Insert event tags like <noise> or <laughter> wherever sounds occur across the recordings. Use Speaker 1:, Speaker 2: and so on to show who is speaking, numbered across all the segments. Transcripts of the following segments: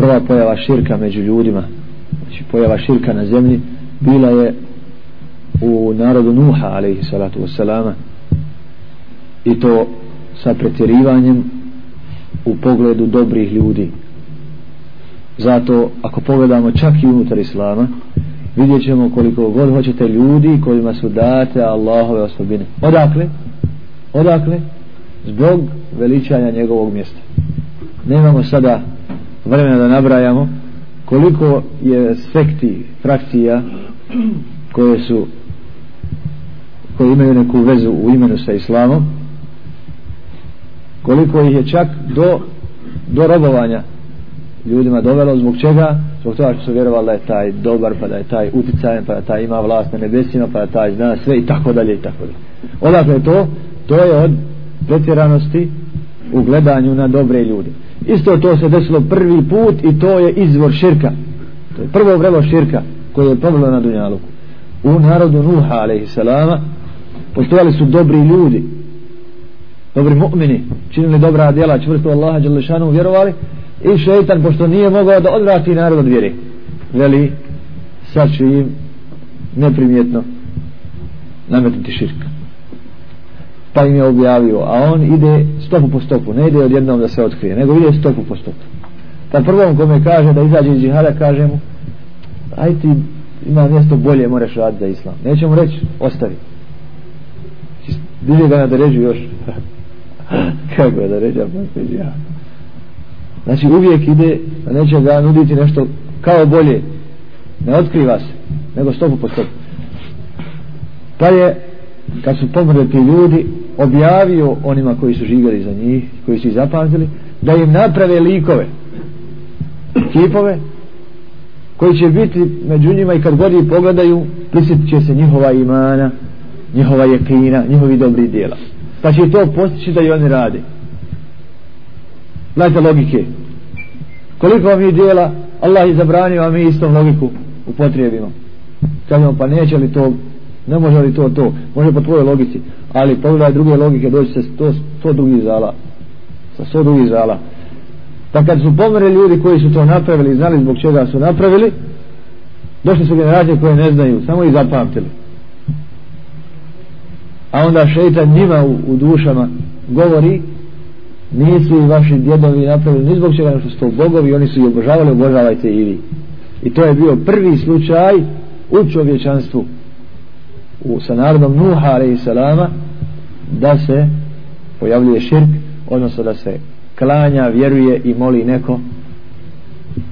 Speaker 1: prva pojava širka među ljudima znači pojava širka na zemlji bila je u narodu Nuha alaihi salatu wasalama i to sa pretjerivanjem u pogledu dobrih ljudi zato ako pogledamo čak i unutar Islama vidjet ćemo koliko god hoćete ljudi kojima su date Allahove osobine odakle? odakle? zbog veličanja njegovog mjesta nemamo sada vremena da nabrajamo koliko je sekti, frakcija koje su koje imaju neku vezu u imenu sa islamom koliko ih je čak do do robovanja ljudima dovelo zbog čega? Zbog toga što su vjerovali da je taj dobar pa da je taj uticajan pa da taj ima vlast na nebesima pa da taj zna sve i tako dalje i tako dalje. Odakle je to? To je od pretjeranosti u gledanju na dobre ljude isto to se desilo prvi put i to je izvor širka. To je prvo vrelo širka koje je pomilo na Dunjaluku. U narodu Nuha alaihissalama postojali su dobri ljudi dobri mu'mini činili dobra djela čvrsto Allaha Đalešanu vjerovali i šeitan pošto nije mogao da odvrati narod od vjere veli sad ću im neprimjetno nametnuti širka. Pa im je objavio a on ide stopu po stopu ne ide odjednom da se otkrije nego ide stopu po stopu. Pa prvom kome kaže da izađe iz džihada kaže mu aj ti ima mjesto bolje moraš raditi za islam. Neće mu reći ostavi. Bili ga na deređu još. <laughs> Kako je da ređa pa džihada? Znači uvijek ide da neće ga nuditi nešto kao bolje. Ne otkriva se nego stopu po stopu. Pa je kad su pomrli ti ljudi objavio onima koji su živjeli za njih koji su ih zapamtili da im naprave likove kipove koji će biti među njima i kad god ih pogledaju prisjetit će se njihova imana njihova jekina, njihovi dobri dijela pa će to postići da i oni rade. Gledajte logike. Koliko mi dijela Allah je zabranio a mi istom logiku upotrijebimo. Kažemo pa neće li to ne može li to to može po tvojoj logici ali pogledaj druge logike doći se sto, sto drugih zala sa sto drugih zala. Pa kad su pomere ljudi koji su to napravili znali zbog čega su napravili došli su generacije koje ne znaju samo ih zapamtili. A onda šeitan njima u, u dušama govori nisu i vaši djedovi napravili ni zbog čega što su to bogovi oni su i obožavali obožavajte i vi. I to je bio prvi slučaj u čovječanstvu u, sa narodom Nuha a.s. da se pojavljuje širk odnosno da se klanja, vjeruje i moli neko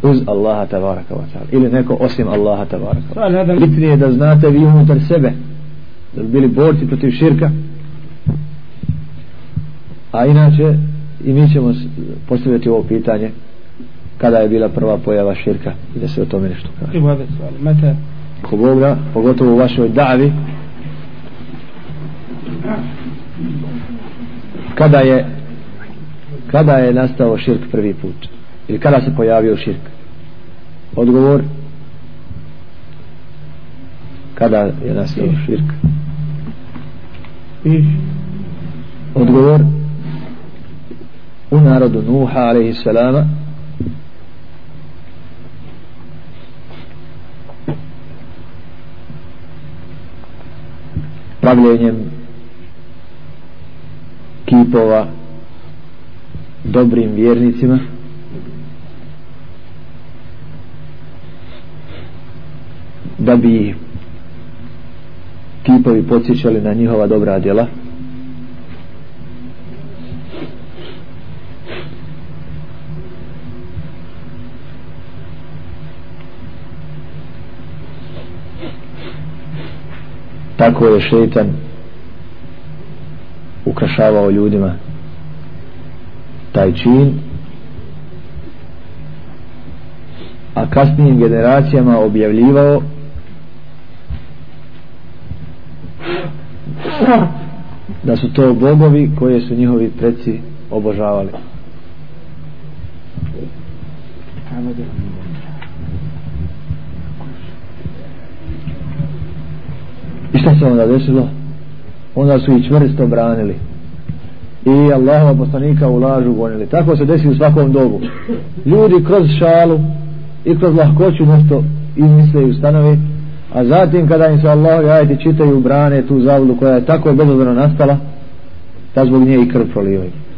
Speaker 1: uz Allaha tabaraka wa ta'ala ili neko osim Allaha tabaraka wa ta'ala. Bitnije da znate vi unutar sebe da bi bili borci protiv širka. A inače i mi ćemo postaviti ovo pitanje kada je bila prva pojava širka i da se o tome nešto kaže. Ko Boga, pogotovo u vašoj davi kada je kada je nastao širk prvi put? Ili kada se pojavio širk? Odgovor. Kada je nastao širk? Odgovor. U narodu Nuha alaihi salama pravljenjem kipova dobrim vjernicima. Da bi kipovi podsjećali na njihova dobra djela. Tako je šeitan ukrašavao ljudima taj čin a kasnijim generacijama objavljivao da su to bogovi koje su njihovi preci obožavali I šta se onda desilo? Onda su ih čvrsto branili i Allahova poslanika u lažu gonili. Tako se desi u svakom dobu. Ljudi kroz šalu i kroz lahkoću nešto izmisle i ustanovi a zatim kada im se Allah ajde čitaju brane tu zavlu koja je tako bezobrazno nastala da zbog nje i krv prolivaju.